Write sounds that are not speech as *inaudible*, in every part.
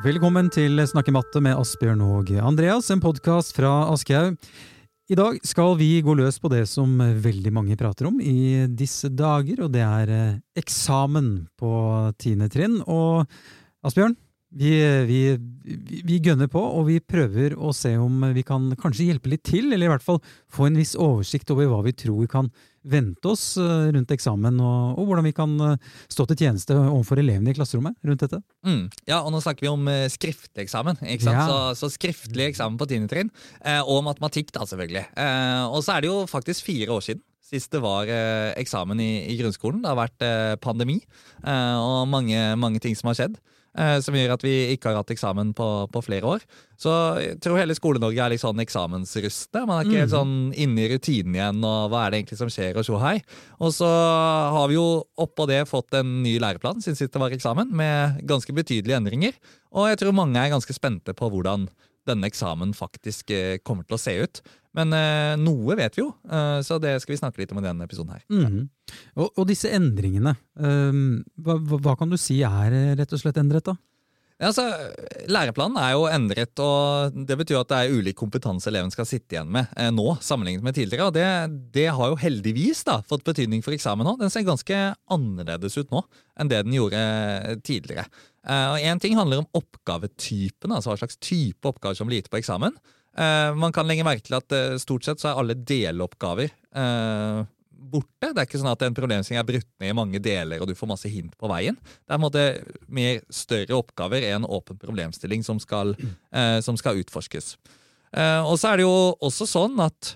Velkommen til Snakke matte med Asbjørn og Andreas, en podkast fra Aschehoug. I dag skal vi gå løs på det som veldig mange prater om i disse dager, og det er eh, eksamen på tiende trinn. Og Asbjørn, vi, vi, vi gønner på, og vi prøver å se om vi kan kanskje hjelpe litt til, eller i hvert fall få en viss oversikt over hva vi tror kan vente oss eh, rundt eksamen, og, og, hvordan vi kan eh, stå til tjeneste overfor elevene i klasserommet rundt dette. Mm. Ja, og nå snakker vi om uh, skriftlig eksamen. ikke sant? Ja. Så, så, skriftlig eksamen på tiende trinn. Eh, og matematikk, da, selvfølgelig. Eh, og så er det jo faktisk fire år siden sist det var eh, eksamen i, i, grunnskolen. Det har vært pandemi og mange, mange ting som har skjedd. Eh, som gjør at vi ikke har hatt eksamen på, på flere år. Så jeg tror hele Skole-Norge er litt sånn eksamensrustne. Man er ikke helt mm. sånn inne i rutinen igjen, og hva er det egentlig som skjer, og tjo hei. Og så har vi jo oppå det fått en ny læreplan siden sist det var eksamen, med ganske betydelige endringer. Og jeg tror mange er ganske spente på hvordan denne eksamen faktisk eh, kommer til å se ut. Men eh, noe vet vi jo, eh, så det skal vi snakke litt om i denne episoden her. Mm -hmm. og, og, disse endringene, eh, hva, hva, kan du si er eh, rett og slett endret, da? Ja, altså, Læreplanen er jo endret, og det betyr at det er ulik kompetanse eleven skal sitte igjen med eh, nå, sammenlignet med tidligere. og det, det, har jo heldigvis da, fått betydning for eksamen nå. Den ser ganske annerledes ut nå enn det den gjorde tidligere. Uh, og Én ting handler om oppgavetypen, altså hva slags type oppgaver som blir gitt på eksamen. Uh, man kan legge merke til at uh, stort sett så er alle deloppgaver borte. Det er ikke sånn at en problemstilling er brutt ned i mange deler, og du får masse hint på veien. Det er en måte mer større oppgaver enn åpen problemstilling som skal, som skal utforskes. og så er det jo også sånn at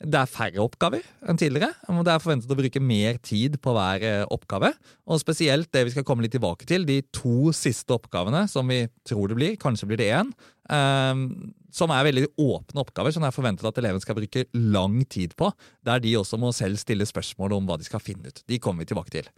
det er færre oppgaver enn tidligere. og Det er forventet å bruke mer tid på hver eh, oppgave. Og spesielt det vi skal komme litt tilbake til, de to siste oppgavene som vi tror det blir, kanskje blir det én, um, som er veldig åpne oppgaver, som det er forventet at eleven skal bruke lang tid på. Der de også må selv stille spørsmål om hva de skal finne ut. De kommer vi tilbake til.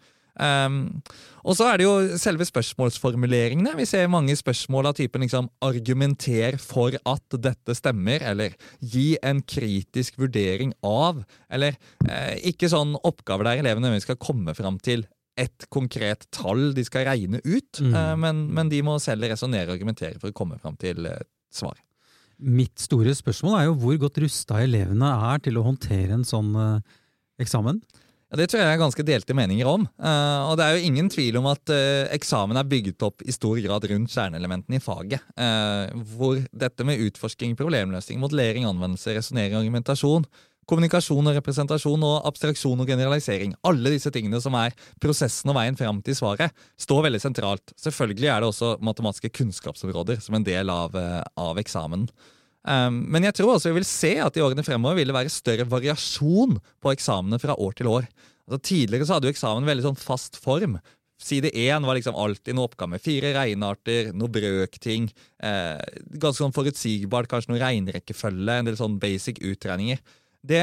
Um, og så er det jo selve spørsmålsformuleringene. Vi ser mange spørsmål av typen liksom, 'argumenter for at dette stemmer', eller 'gi en kritisk vurdering av', eller eh, ikke sånn oppgaver der elevene skal komme fram til et konkret tall de skal regne ut, mm. eh, men, men, de må selv resonnere og argumentere for å komme fram til eh, svar. Mitt store spørsmål er jo hvor godt rusta elevene er til å håndtere en sånn eh, eksamen? Det tror jeg er ganske delte meninger om. Uh, og det er jo ingen tvil om at uh, eksamen er bygget opp i stor grad rundt kjerneelementene i faget. Uh, hvor dette med utforsking, problemløsning, modellering, anvendelse, resonnering argumentasjon, kommunikasjon og representasjon og abstraksjon og generalisering, alle disse tingene som er prosessen og veien fram til svaret, står veldig sentralt. Selvfølgelig er det også matematiske kunnskapsområder som en del av, av eksamen. Um, men jeg tror også vi vil se at i årene fremover vil det være større variasjon på eksamene fra år til år. Altså, tidligere så hadde jo eksamen veldig sånn fast form. Side én var liksom alltid noe oppgave med fire regnearter, noe brøkting. Eh, ganske sånn forutsigbart, kanskje noe regnrekkefølge, en del sånn basic utregninger. Det,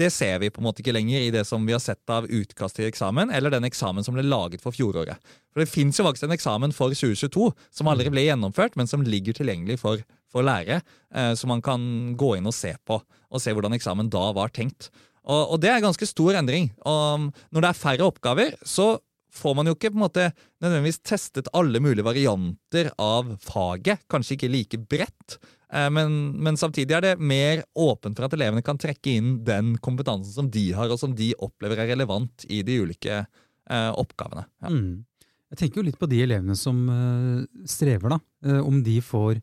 det, ser vi på en måte ikke lenger i det som vi har sett av utkast til eksamen, eller den eksamen som ble laget for fjoråret. For Det fins jo faktisk en eksamen for 2022 som aldri ble gjennomført, men som ligger tilgjengelig for for lærere, eh, som man kan gå inn og se på. Og se hvordan eksamen da var tenkt. Og, og det er ganske stor endring. Og når det er færre oppgaver, så får man jo ikke på en måte nødvendigvis testet alle mulige varianter av faget. Kanskje ikke like bredt. Eh, men, men, samtidig er det mer åpent for at elevene kan trekke inn den kompetansen som de har, og som de opplever er relevant i de ulike eh, oppgavene. Ja. Mm. Jeg tenker jo litt på de elevene som uh, strever, da. Om de får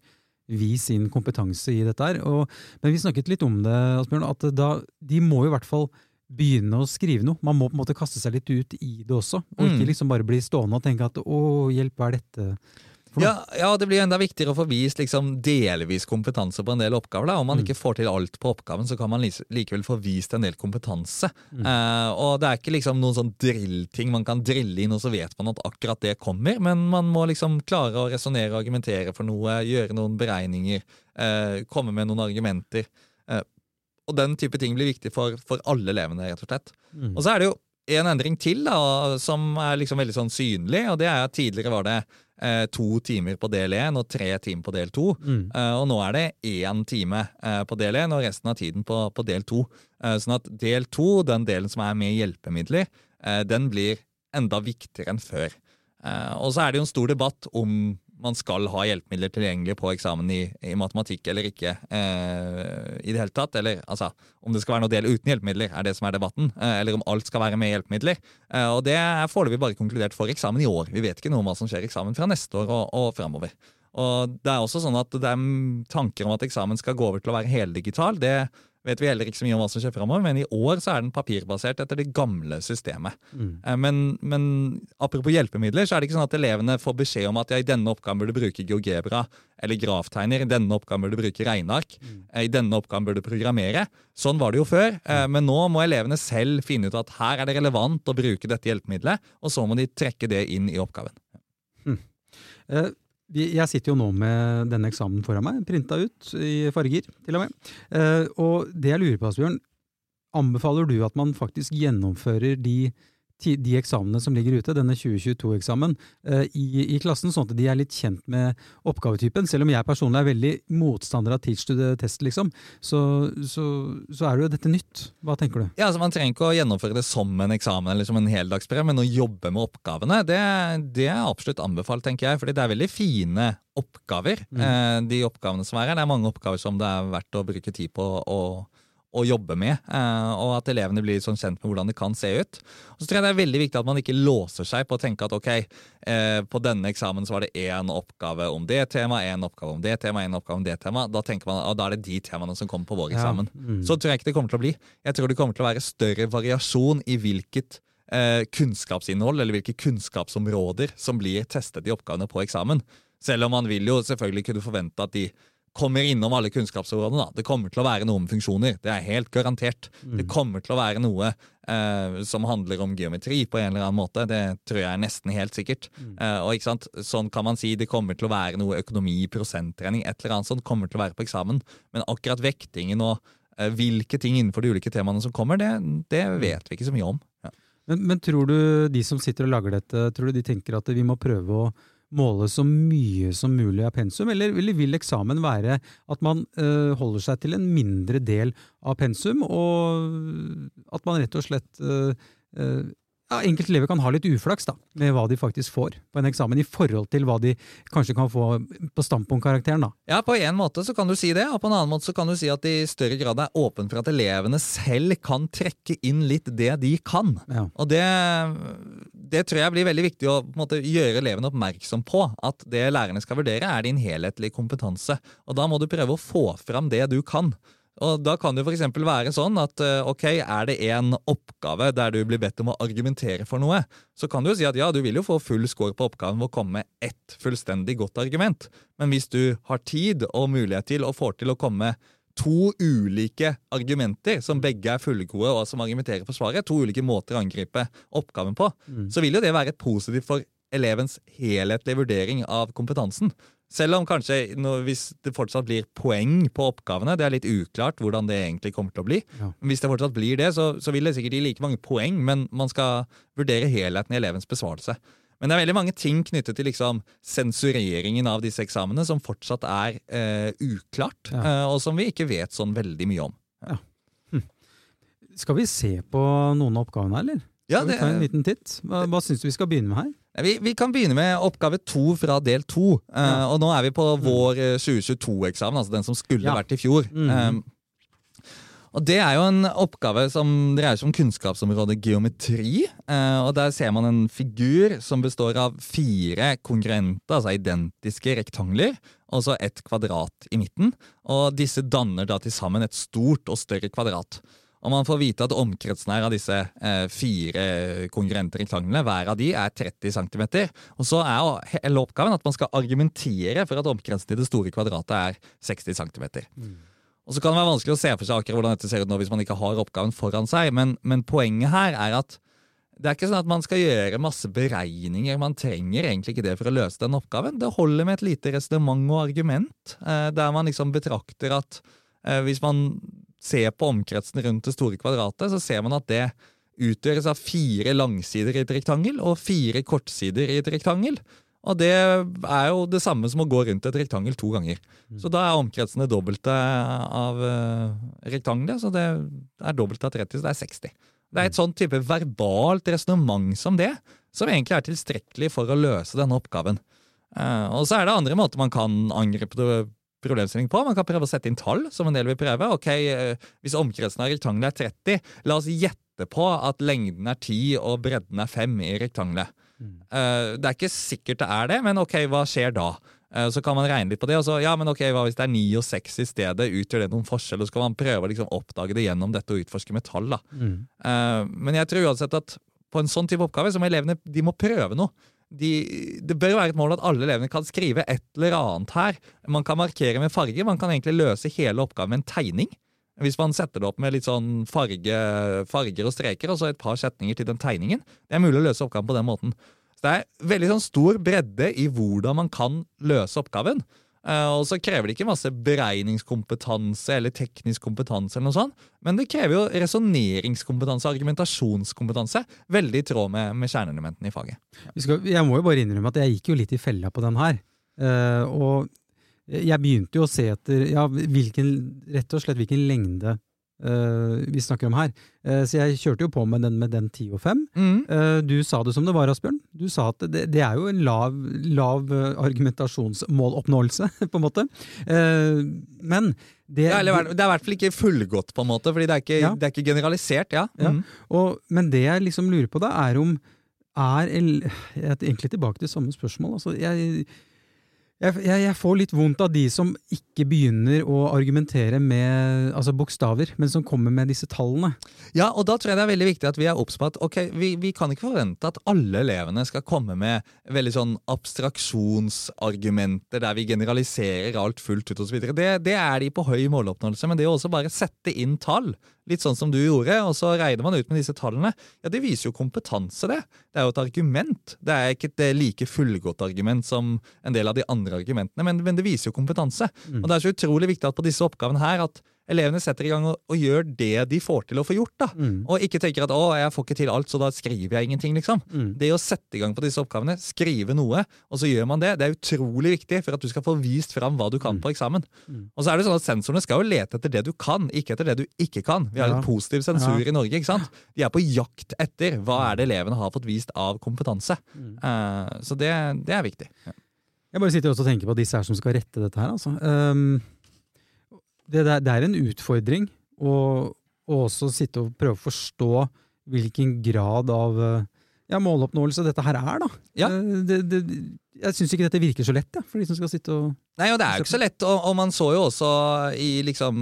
vise sin kompetanse i dette her. Og, men vi snakket litt om det, Asbjørn, at da, de må jo i hvert fall begynne å skrive noe. Man må på en måte kaste seg litt ut i det også, og ikke mm. liksom bare bli stående og tenke at å, hjelp, hva er dette? Ja, ja, det blir enda viktigere å få vist liksom, delvis kompetanse på en del oppgaver. Da. Om man mm. ikke får til alt på oppgaven, så kan man likevel få vist en del kompetanse. Mm. Uh, og det er ikke liksom noen sånn drillting man kan drille inn, og så vet man at akkurat det kommer. Men man må liksom klare å resonnere og argumentere for noe, gjøre noen beregninger, uh, komme med noen argumenter. Uh, og den type ting blir viktig for, for alle elevene, rett og slett. Mm. Og så er det jo en endring til da, som er liksom veldig sånn synlig, og det er at tidligere var det eh, to timer på del én og tre timer på del to. Mm. Eh, og nå er det én time eh, på del én og resten av tiden på, på del to. Eh, sånn at del to, den delen som er med hjelpemidler, eh, den blir enda viktigere enn før. Eh, og så er det jo en stor debatt om man skal ha hjelpemidler tilgjengelig på eksamen i, i matematikk eller ikke eh, i det hele tatt. Eller altså, om det skal være noe del uten hjelpemidler, er det som er debatten. Eh, eller om alt skal være med hjelpemidler. Eh, og det er foreløpig bare konkludert for eksamen i år. Vi vet ikke noe om hva som skjer i eksamen fra neste år og, og framover. Og det er også sånn at det er tanker om at eksamen skal gå over til å være heldigital. Det vet vi heller ikke så mye om hva som skjer fremover, men i år så er den papirbasert etter det gamle systemet. Mm. Eh, men, men, apropos hjelpemidler, så er det ikke sånn at elevene får beskjed om at ja, i denne oppgaven burde du bruke GeoGebra eller graftegner, i denne oppgaven burde du bruke regneark, mm. Eh, i denne oppgaven burde du programmere. Sånn var det jo før, eh, mm. men nå må elevene selv finne ut at her er det relevant å bruke dette hjelpemiddelet, og så må de trekke det inn i oppgaven. Mm. Uh, jeg sitter jo nå med denne eksamen foran meg, printa ut i farger, til og med. Eh, og det jeg lurer på, Asbjørn, anbefaler du at man faktisk gjennomfører de de eksamene som ligger ute, denne 2022-eksamen, eh, i, i, klassen, sånn at de er litt kjent med oppgavetypen. Selv om jeg personlig er veldig motstander av teach to the test, liksom, så, så, så er jo dette nytt. Hva tenker du? Ja, altså Man trenger ikke å gjennomføre det som en eksamen eller som en heldagsprøve, men å jobbe med oppgavene, det, det, er absolutt anbefalt, tenker jeg. fordi det er veldig fine oppgaver, mm. eh, de oppgavene som er her. Det er mange oppgaver som det er verdt å bruke tid på å å jobbe med, eh, og at elevene blir sånn kjent med hvordan det kan se ut. Og så tror jeg det er veldig viktig at man ikke låser seg på å tenke at ok, eh, på denne eksamen så var det én oppgave om det temaet, én oppgave om det temaet, én oppgave om det temaet. Da tenker man, og da er det de temaene som kommer på vår eksamen. Ja. Mm. Så tror jeg ikke det kommer til å bli. Jeg tror det kommer til å være større variasjon i hvilket eh, kunnskapsinnhold eller hvilke kunnskapsområder som blir testet i oppgavene på eksamen. Selv om man vil jo selvfølgelig kunne forvente at de kommer innom alle kunnskapsområdene. da. Det kommer til å være noe om funksjoner. Det er helt garantert. Mm. Det kommer til å være noe eh, som handler om geometri på en eller annen måte. Det tror jeg er nesten helt sikkert. Mm. Eh, og ikke sant? Sånn kan man si det kommer til å være noe økonomi, prosenttrening, et eller annet sånt kommer til å være på eksamen. Men akkurat vektingen og eh, hvilke ting innenfor de ulike temaene som kommer, det, det mm. vet vi ikke så mye om. Ja. Men, men tror du de som sitter og lager dette, tror du de tenker at vi må prøve å måle så mye som mulig av pensum, eller, vil eksamen være at man uh, holder seg til en mindre del av pensum, og at man rett og slett uh, uh, ja, enkelte elever kan ha litt uflaks da, med hva de faktisk får på en eksamen, i forhold til hva de kanskje kan få på standpunktkarakteren. da. Ja, På en måte så kan du si det, og på en annen måte så kan du si at det i større grad er åpen for at elevene selv kan trekke inn litt det de kan. Ja. Og det, det, tror jeg blir veldig viktig å måte, gjøre elevene oppmerksom på. At det lærerne skal vurdere, er din helhetlige kompetanse. Og da må du prøve å få fram det du kan. Og Da kan det f.eks. være sånn at eh, ok, er det en oppgave der du blir bedt om å argumentere for noe, så kan du jo si at ja, du vil jo få full score på oppgaven ved å komme med ett fullstendig godt argument. Men hvis du har tid og mulighet til og får til å komme med to ulike argumenter som begge er fullgode og som argumenterer for svaret, to ulike måter å angripe oppgaven på, mm. så vil jo det være positivt for elevens helhetlige vurdering av kompetansen. Selv om kanskje når, hvis det fortsatt blir poeng på oppgavene, det er litt uklart hvordan det egentlig kommer til å bli. Ja. Hvis det fortsatt blir det, så, så, vil det sikkert gi like mange poeng, men man skal vurdere helheten i elevens besvarelse. Men det er veldig mange ting knyttet til liksom, sensureringen av disse eksamene som fortsatt er eh, uklart, ja. eh, og som vi ikke vet sånn veldig mye om. Ja. Hm. Skal vi se på noen av oppgavene, eller? Ja, Skal vi ta en liten titt? Hva, hva syns du vi skal begynne med her? Vi, vi, kan begynne med oppgave to fra del to. Uh, ja. Og nå er vi på mm. vår 2022-eksamen, eh, altså den som skulle ja. vært i fjor. Mm. Um, og Det er jo en oppgave som dreier seg om kunnskapsområdet geometri. Uh, og Der ser man en figur som består av fire konkurrente, altså identiske rektangler, og så et kvadrat i midten. Og Disse danner da til sammen et stort og større kvadrat. Og man får vite at omkretsen her av disse eh, fire kongruente rektanglene, hver av de er 30 cm. Og så er hele oppgaven at man skal argumentere for at omkretsen til det store kvadratet er 60 cm. Mm. Og så kan det være vanskelig å se for seg akkurat hvordan dette ser ut nå hvis man ikke har oppgaven foran seg, men, men poenget her er at det er ikke sånn at man skal gjøre masse beregninger. Man trenger egentlig ikke det for å løse den oppgaven. Det holder med et lite resonnement og argument, eh, der man liksom betrakter at eh, hvis man ser på omkretsen rundt det store kvadratet, så ser man at det utgjøres av fire langsider i et rektangel og fire kortsider i et rektangel. Og det er jo det samme som å gå rundt et rektangel to ganger. Mm. Så da er omkretsen det dobbelte av uh, rektangelet, så det er dobbelt av 30, så det er 60. Det er et mm. sånn type verbalt resonnement som det, som egentlig er tilstrekkelig for å løse denne oppgaven. Eh, og så er det andre måter man kan angripe det problemstilling på. Man kan prøve å sette inn tall, som en del vil prøve. Ok, eh, Hvis omkretsen av rektangelet er 30, la oss gjette på at lengden er 10 og bredden er 5 i rektangelet. Mm. Det er ikke sikkert det er det, men ok, hva skjer da? Eh, Så kan man regne litt på det. og så, ja, men ok, Hva hvis det er 9 og 6 i stedet? Utgjør det noen forskjell? Og så kan man prøve å liksom oppdage det gjennom dette og utforske med tall. da. Mm. Eh, Men jeg tror uansett at på en sånn type oppgave så må elevene de må prøve noe. De, det bør være et mål at alle elevene kan skrive et eller annet her. Man kan markere med farge. Man kan egentlig løse hele oppgaven med en tegning. Hvis man setter det opp med litt sånn farge, farger og streker, og så et par setninger til den tegningen. Det er mulig å løse oppgaven på den måten. Så det er veldig sånn stor bredde i hvordan man kan løse oppgaven. Eh, og så krever det ikke masse beregningskompetanse eller teknisk kompetanse, eller noe sånt, men det krever jo resonneringskompetanse, argumentasjonskompetanse, veldig i tråd med, med kjerneelementene i faget. Jeg må jo bare innrømme at jeg gikk jo litt i fella på den her. Eh, og jeg begynte jo å se etter ja, hvilken, rett og slett hvilken lengde eh, vi snakker om her. Uh, så jeg kjørte jo på med den med den 10 og 5. Mm. Uh, du sa det som det var, Asbjørn. Du sa at det, det er jo en lav, lav argumentasjonsmåloppnåelse, *laughs* på en måte. Men det, Ja, eller, det er i hvert fall ikke fullgodt, på en måte, fordi det er ikke, Ja. det er ikke generalisert. ja. Ja. Mm. Og, men det jeg liksom lurer på da, er om er jeg er Egentlig tilbake til samme spørsmål. Altså, jeg, jeg, jeg, jeg får litt vondt av de som ikke begynner å argumentere med altså bokstaver, men som kommer med disse tallene. Ja, og da tror jeg det er veldig viktig at vi er obs på at okay, vi, vi kan ikke forvente at alle elevene skal komme med veldig sånn abstraksjonsargumenter der vi generaliserer alt fullt ut osv. Det, det er de på høy måloppnåelse, men det å også bare sette inn tall, litt sånn som du gjorde, og så regner man ut med disse tallene, ja, det viser jo kompetanse, det. Det er jo et argument. Det er ikke et eh, like fullgodt argument som en del av de andre argumentene, men, men det viser jo kompetanse. Mm. Og det er så utrolig viktig at på disse oppgavene her at elevene setter i gang og, og gjør det de får til å få gjort. da. Mm. Og ikke tenker at 'å, jeg får ikke til alt, så da skriver jeg ingenting'. liksom. Mm. Det å sette i gang på disse oppgavene, skrive noe, og så gjør man det, det er utrolig viktig for at du skal få vist fram hva du kan Mm. på eksamen. Mm. Og så er det sånn at Sensorene skal jo lete etter det du kan, ikke etter det du ikke kan. Vi har Ja. en positiv sensur Ja. i Norge. ikke sant? De er på jakt etter hva er det elevene har fått vist av kompetanse. Eh, så det, det er viktig. Jeg bare sitter også og tenker på disse her som skal rette dette her. Altså. Um, det, det, er, det er en utfordring å, å også sitte og prøve å forstå hvilken grad av eh, ja, måloppnåelse dette her er. Da. Ja. Eh, Det, det, jeg syns ikke dette virker så lett, ja, for de som skal sitte og Nei, og Det er jo ikke så lett, og, og man så jo også i liksom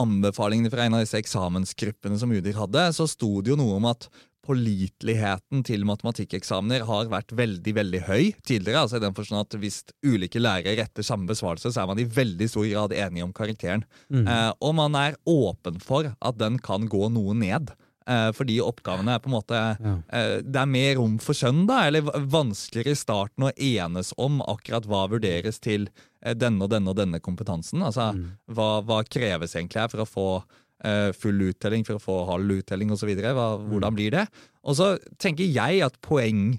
anbefalingene fra en av disse eksamensgruppene som UDIR hadde, så sto det jo noe om at påliteligheten til matematikkeksamener har vært veldig veldig høy tidligere. altså i den forstand at Hvis ulike lærere retter samme besvarelse, så er man i veldig stor grad enige om karakteren. Mm. Eh, og man er åpen for at den kan gå noe ned. Eh, fordi oppgavene er på en måte Ja. eh, Det er mer rom for skjønn, da, eller vanskeligere i starten å enes om akkurat hva vurderes til eh, denne og denne og denne kompetansen. Altså Mm. hva, hva kreves egentlig her for å få full uttelling, for å få halv uttelling osv. Hvordan blir det? Og så tenker jeg at poeng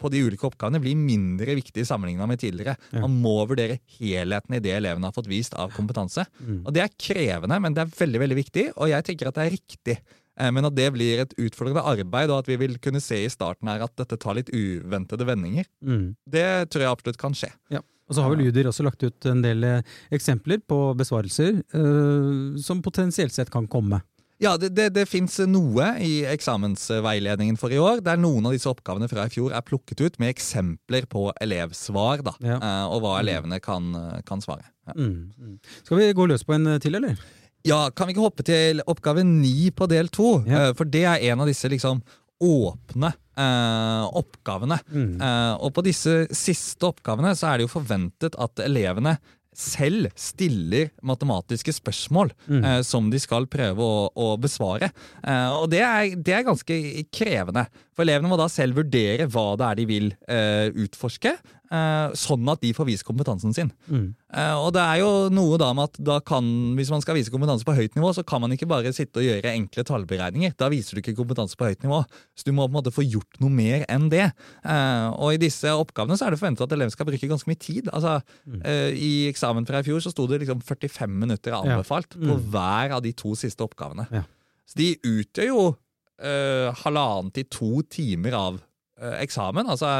på de ulike oppgavene blir mindre viktig sammenligna med tidligere. Man må vurdere helheten i det elevene har fått vist av kompetanse. Mm. Og Det er krevende, men det er veldig veldig viktig, og jeg tenker at det er riktig. Eh, Men at det blir et utfordrende arbeid, og at vi vil kunne se i starten her at dette tar litt uventede vendinger, Mm. det tror jeg absolutt kan skje. Ja. Og så har vel UDIR også lagt ut en del eh, eksempler på besvarelser eh, som potensielt sett kan komme. Ja, det, det, det fins noe i eksamensveiledningen for i år, der noen av disse oppgavene fra i fjor er plukket ut med eksempler på elevsvar, da, Ja. eh, og hva elevene kan, kan svare. Ja. Mm. Mm. Skal vi gå løs på en eh, til, eller? Ja, kan vi ikke hoppe til oppgave ni på del to? Ja. Eh, For det er en av disse liksom åpne eh, oppgavene. Mm. Eh, og på disse siste oppgavene så er det jo forventet at elevene selv stiller matematiske spørsmål Mm. eh, som de skal prøve å, å besvare. Eh, og det er, det er ganske krevende. For elevene må da selv vurdere hva det er de vil eh, utforske, eh, sånn at de får vist kompetansen sin. Mm. Eh, og det er jo noe da med at da kan, hvis man skal vise kompetanse på høyt nivå, så kan man ikke bare sitte og gjøre enkle tallberegninger. Da viser du ikke kompetanse på høyt nivå. Så du må på en måte få gjort noe mer enn det. Eh, og i disse oppgavene så er det forventet at eleven skal bruke ganske mye tid. Altså, Mm. eh, I eksamen fra i fjor så sto det liksom 45 minutter anbefalt Mm. på hver av de to siste oppgavene. Ja. Så de utgjør jo eh, halvannen til to timer av uh, eksamen. Altså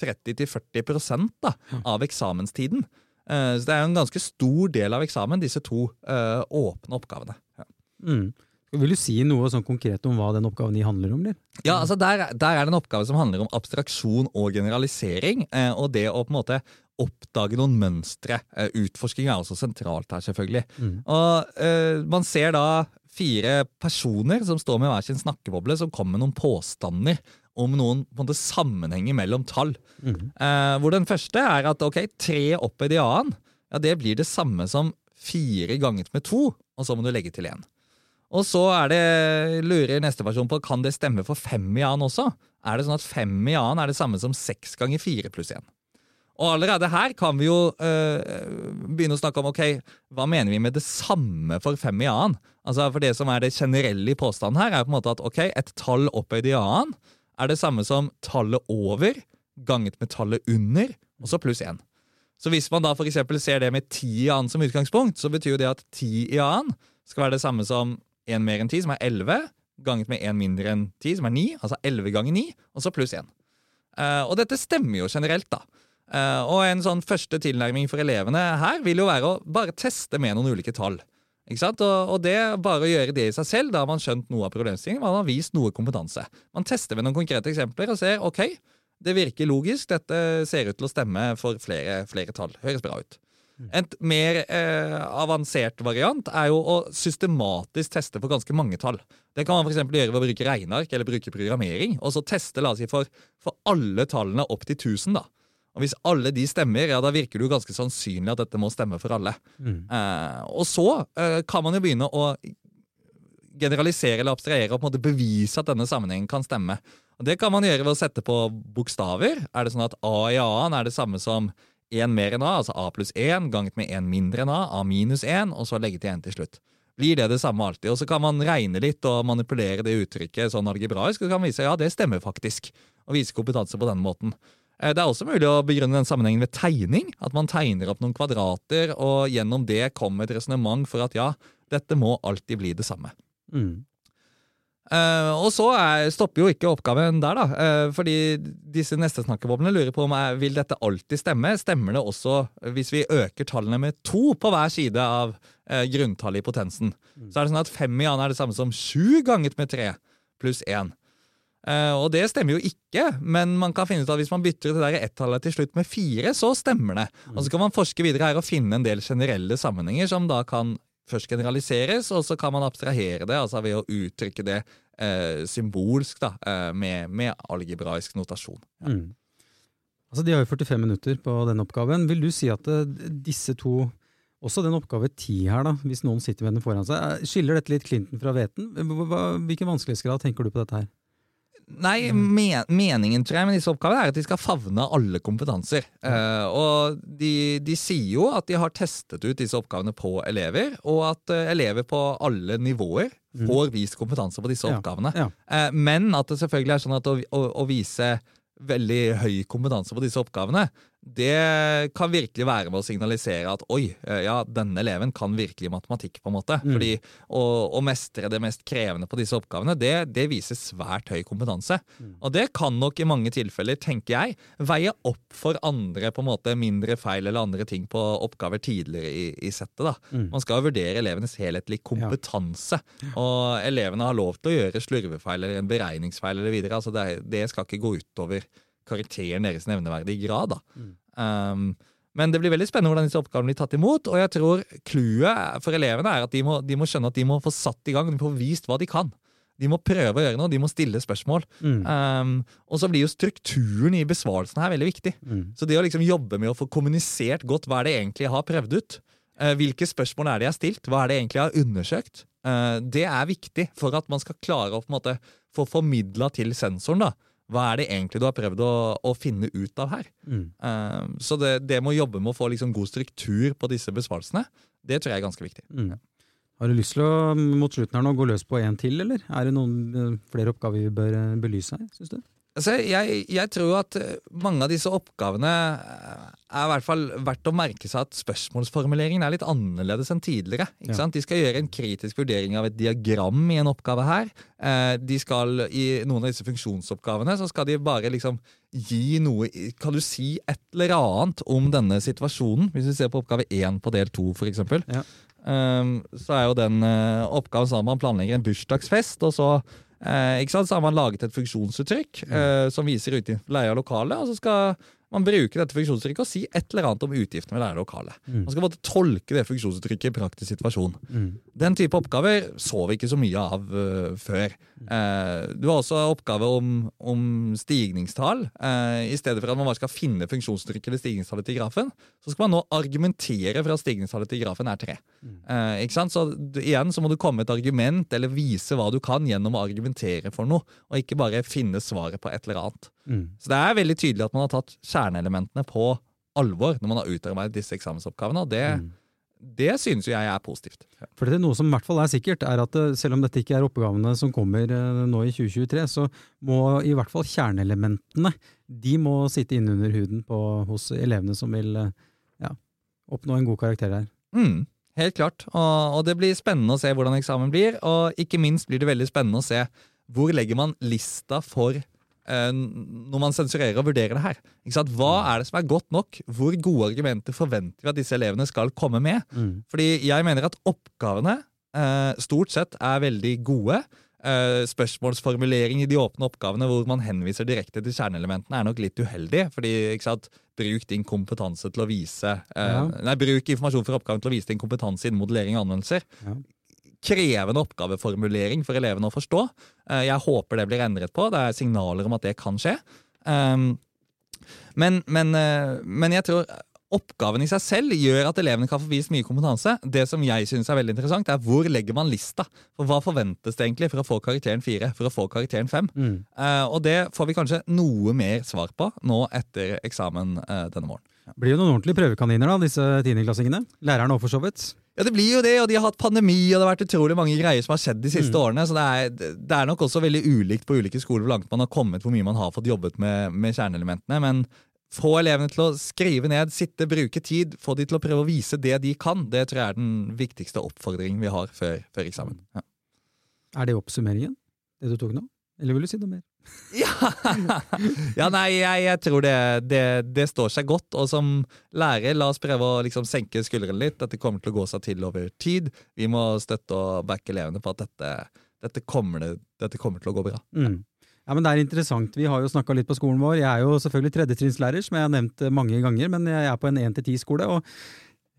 30-40 da, av eksamenstiden. Uh, så det er en ganske stor del av eksamen, disse to åpne oppgavene. Ja. Mm. Vil du si noe sånn konkret om hva den oppgaven i handler om? Eller? Ja, altså der, der, er det en oppgave som handler om abstraksjon og generalisering. Eh, og det å på en måte oppdage noen mønstre. Eh, utforsking er også sentralt her, selvfølgelig. Mm. Og eh, Man ser da fire personer som står med hver sin snakkeboble, som kommer med noen påstander om noen måte, sammenhenger mellom tall. Mm. Eh, hvor den første er at ok, tre opphøyd i a-en ja, det blir det samme som fire ganget med to, og så må du legge til én. Og så er det, lurer neste person på kan det stemme for fem i a-en også. Er det sånn at fem i a-en er det samme som seks ganger fire pluss én? Og allerede her kan vi jo øh, begynne å snakke om ok, hva mener vi med det samme for fem i a-en? Altså For det som er det generelle i påstanden her, er på en måte at ok, et tall opphøyd i a-en er det samme som tallet over ganget med tallet under, og så pluss én. Så hvis man da for ser det med ti i annen som utgangspunkt, så betyr jo det at ti i annen skal være det samme som én mer enn ti, som er elleve, ganget med én mindre enn ti, som er ni, altså elleve ganger ni, og så pluss én. Uh, og dette stemmer jo generelt, da. Uh, og en sånn første tilnærming for elevene her vil jo være å bare teste med noen ulike tall. Ikke sant? Og, og det bare å gjøre det i seg selv, da har man skjønt noe av problemstillingen. Man har vist noe kompetanse. Man tester med noen konkrete eksempler og ser ok, det virker logisk. Dette ser ut til å stemme for flere, flere tall. Høres bra ut. En mer eh, avansert variant er jo å systematisk teste for ganske mange tall. Det kan man for gjøre ved å bruke regneark eller bruke programmering. Og så teste la oss si, for, for alle tallene opp til 1000. da. Og Hvis alle de stemmer, ja, da virker det jo ganske sannsynlig at dette må stemme for alle. Mm. Eh, og så eh, kan man jo begynne å generalisere eller abstrahere og på en måte bevise at denne sammenhengen kan stemme. Og Det kan man gjøre ved å sette på bokstaver. Er det sånn at A i A-en er det samme som 1 mer enn A, altså A pluss 1 ganget med 1 mindre enn A, A minus 1, og så legge til 1 til slutt. Blir det det samme alltid? Og så kan man regne litt og manipulere det uttrykket sånn algebraisk, og så kan man vise ja, det stemmer faktisk. Og vise kompetanse på den måten. Eh, det er også mulig å begrunne den sammenhengen ved tegning. At man tegner opp noen kvadrater, og gjennom det kommer et resonnement for at ja, dette må alltid bli det samme. Mm. Uh, og så er, stopper jo ikke oppgaven der, da. Uh, fordi disse neste snakkeboblene lurer på om er, vil dette alltid stemme. Stemmer det også hvis vi øker tallene med to på hver side av uh, grunntallet i potensen? Mm. Så er det sånn at fem i annen er det samme som sju ganget med tre pluss én. Uh, og det stemmer jo ikke, men man kan finne ut at hvis man bytter det der ett-tallet til slutt med fire, så stemmer det. Mm. Og Så kan man forske videre her og finne en del generelle sammenhenger som da kan først generaliseres, og så kan man abstrahere det altså ved å uttrykke det uh, symbolsk da, uh, med, med, algebraisk notasjon. Ja. Mm. Altså, De har jo 45 minutter på den oppgaven. Vil du si at disse to også den oppgave 10 her, da, hvis noen sitter med den foran seg. Skiller dette litt Clinton fra Veten? Hvilken vanskelighetsgrad tenker du på dette her? Nei, men, meningen tror jeg med disse oppgavene er at de skal favne alle kompetanser. Uh, og de, de, sier jo at de har testet ut disse oppgavene på elever, og at uh, elever på alle nivåer mm. får vist kompetanse på disse ja. oppgavene. Ja. Uh, men at det selvfølgelig er sånn at å, å, å vise veldig høy kompetanse på disse oppgavene, det kan virkelig være med å signalisere at oi, eh, ja, denne eleven kan virkelig matematikk. på en måte. Mm. Fordi å, å, mestre det mest krevende på disse oppgavene, det, det viser svært høy kompetanse. Mm. Og det kan nok i mange tilfeller, tenker jeg, veie opp for andre på en måte mindre feil eller andre ting på oppgaver tidligere i, i settet. da. Mm. Man skal vurdere elevenes helhetlige kompetanse. Ja. Og elevene har lov til å gjøre slurvefeil eller en beregningsfeil eller videre. altså det, det skal ikke gå utover karakteren deres nevneverdig grad. da. Mm. Um, men det blir veldig spennende hvordan disse oppgavene blir tatt imot. Og jeg tror clouet for elevene er at de må, de må, skjønne at de må få satt i gang, de må få vist hva de kan. De må prøve å gjøre noe, de må stille spørsmål. Mm. Um, og så blir jo strukturen i besvarelsen her veldig viktig. Mm. Så det å liksom jobbe med å få kommunisert godt hva er det egentlig jeg har prøvd ut, uh, hvilke spørsmål er det jeg har stilt, hva er det egentlig jeg har undersøkt, uh, det er viktig for at man skal klare å på en måte få formidla til sensoren da, hva er det egentlig du har prøvd å, å finne ut av her? Mm. Uh, så det, det med å jobbe med å få liksom god struktur på disse besvarelsene, det tror jeg er ganske viktig. Mm. Har du lyst til å mot slutten her nå gå løs på en til, eller er det noen eh, flere oppgaver vi bør eh, belyse her? Synes du? Altså, jeg, jeg, tror at mange av disse oppgavene er i hvert fall verdt å merke seg at spørsmålsformuleringen er litt annerledes enn tidligere. ikke Ja. sant? De skal gjøre en kritisk vurdering av et diagram i en oppgave her. Eh, De skal I noen av disse funksjonsoppgavene så skal de bare liksom gi noe Kan du si et eller annet om denne situasjonen? Hvis vi ser på oppgave 1 på del 2, f.eks. Ja. Um, så er jo den eh, oppgaven sånn at man planlegger en bursdagsfest, og så eh, ikke sant? Så har man laget et funksjonsuttrykk eh, som viser utgift leie av lokalet, og så skal man bruke dette funksjonsuttrykket og si et eller annet om utgiftene ved leie av lokalet. Mm. Man skal måtte tolke det funksjonsuttrykket i praktisk situasjon. Mm. Den type oppgaver så vi ikke så mye av uh, før. Uh, du har også oppgave om, om stigningstall. Uh, I stedet for at man bare skal finne funksjonstrykket eller stigningstallet til grafen, så skal man nå argumentere for at stigningstallet til grafen er 3. Eh, ikke sant? Så du, igjen så må du komme med et argument eller vise hva du kan gjennom å argumentere for noe, og ikke bare finne svaret på et eller annet. Mm. Så det er veldig tydelig at man har tatt kjerneelementene på alvor når man har utarbeidet disse eksamensoppgavene, og det, Mm. Det synes jo jeg er positivt. For det er Noe som i hvert fall er sikkert, er at eh, selv om dette ikke er oppgavene som kommer eh, nå i 2023, så må i hvert fall kjerneelementene de må sitte innunder huden på, hos elevene som vil eh, ja, oppnå en god karakter her. Mm, helt klart. Og, og det blir spennende å se hvordan eksamen blir. Og ikke minst blir det veldig spennende å se hvor legger man lista for eh, når man sensurerer og vurderer det her. Hva er det som er godt nok? Hvor gode argumenter forventer vi at disse elevene skal komme med? Mm. Fordi jeg mener at oppgavene eh, stort sett er veldig gode. Eh, spørsmålsformulering i de åpne oppgavene hvor man henviser direkte til kjerneelementene, er nok litt uheldig. fordi ikke sant, Bruk din kompetanse til å vise eh, Ja. Nei, bruk informasjon fra oppgaven til å vise din kompetanse innen modellering og anvendelser. Ja. Krevende oppgaveformulering for elevene å forstå. Eh, jeg håper det blir endret på. Det er signaler om at det kan skje. Um, men, men, eh, men jeg tror oppgaven i seg selv gjør at elevene kan få vist mye kompetanse. Det som jeg synes er veldig interessant, er hvor legger man lista? For Hva forventes det egentlig for å få karakteren 4, for å få karakteren 5? Mm. Eh, og det får vi kanskje noe mer svar på nå etter eksamen denne våren. Blir jo noen ordentlige prøvekaniner, da, disse tiendeklassingene. Læreren òg, for så vidt. Ja, det blir jo det, og de har hatt pandemi, og det har vært utrolig mange greier som har skjedd de siste Mm. årene. Så det er, det er nok også veldig ulikt på ulike skoler hvor langt man har kommet, hvor mye man har fått jobbet med, med kjerneelementene. Men få elevene til å skrive ned, sitte, bruke tid, få de til å prøve å vise det de kan, det tror jeg er den viktigste oppfordringen vi har før, før eksamen. Ja. Er det oppsummeringen, det du tok nå? Eller vil du si noe mer? *laughs* Ja, ja nei, jeg, jeg tror det, det, det står seg godt. Og som lærer, la oss prøve å liksom senke skuldrene litt. Dette kommer til å gå seg til over tid. Vi må støtte og backe elevene på at dette, dette, kommer, dette kommer til å gå bra. Mm. Ja, men Det er interessant. Vi har jo snakka litt på skolen vår. Jeg er jo selvfølgelig tredjetrinnslærer, som jeg har nevnt mange ganger, men jeg er på en 1-10-skole. og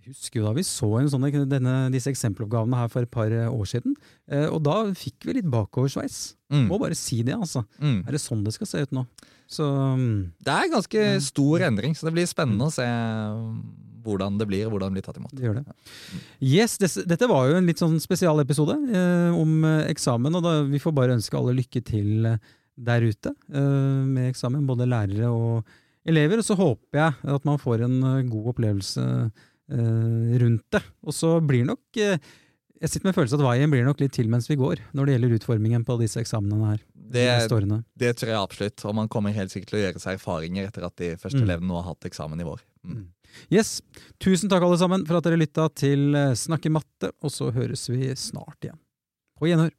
husker jo da vi så en sånne, denne, disse eksempeloppgavene her for et par eh, år siden. Eh, og da fikk vi litt bakoversveis. Mm. Må bare si det, altså. Mm. Er det sånn det skal se ut nå? Så mm, Det er ganske stor endring, så det blir spennende å se hvordan det blir, hvordan det blir tatt imot. det gjør det. Yes, des, Dette var jo en litt sånn spesialepisode eh, om eh, eksamen, og da, vi får bare ønske alle lykke til eh, der ute eh, med eksamen, både lærere og elever. Og så håper jeg at man får en god opplevelse rundt det. Og så blir nok eh, Jeg sitter med følelsen at veien blir nok litt til mens vi går, når det gjelder utformingen på disse eksamenene her. Det, det tror jeg absolutt, og man kommer helt sikkert til å gjøre seg erfaringer etter at de første Mm. elevene nå har hatt eksamen i vår. Mm. Yes, Tusen takk alle sammen for at dere lytta til Snakke Snakk i matte, og så høres vi snart igjen. På gjenhør.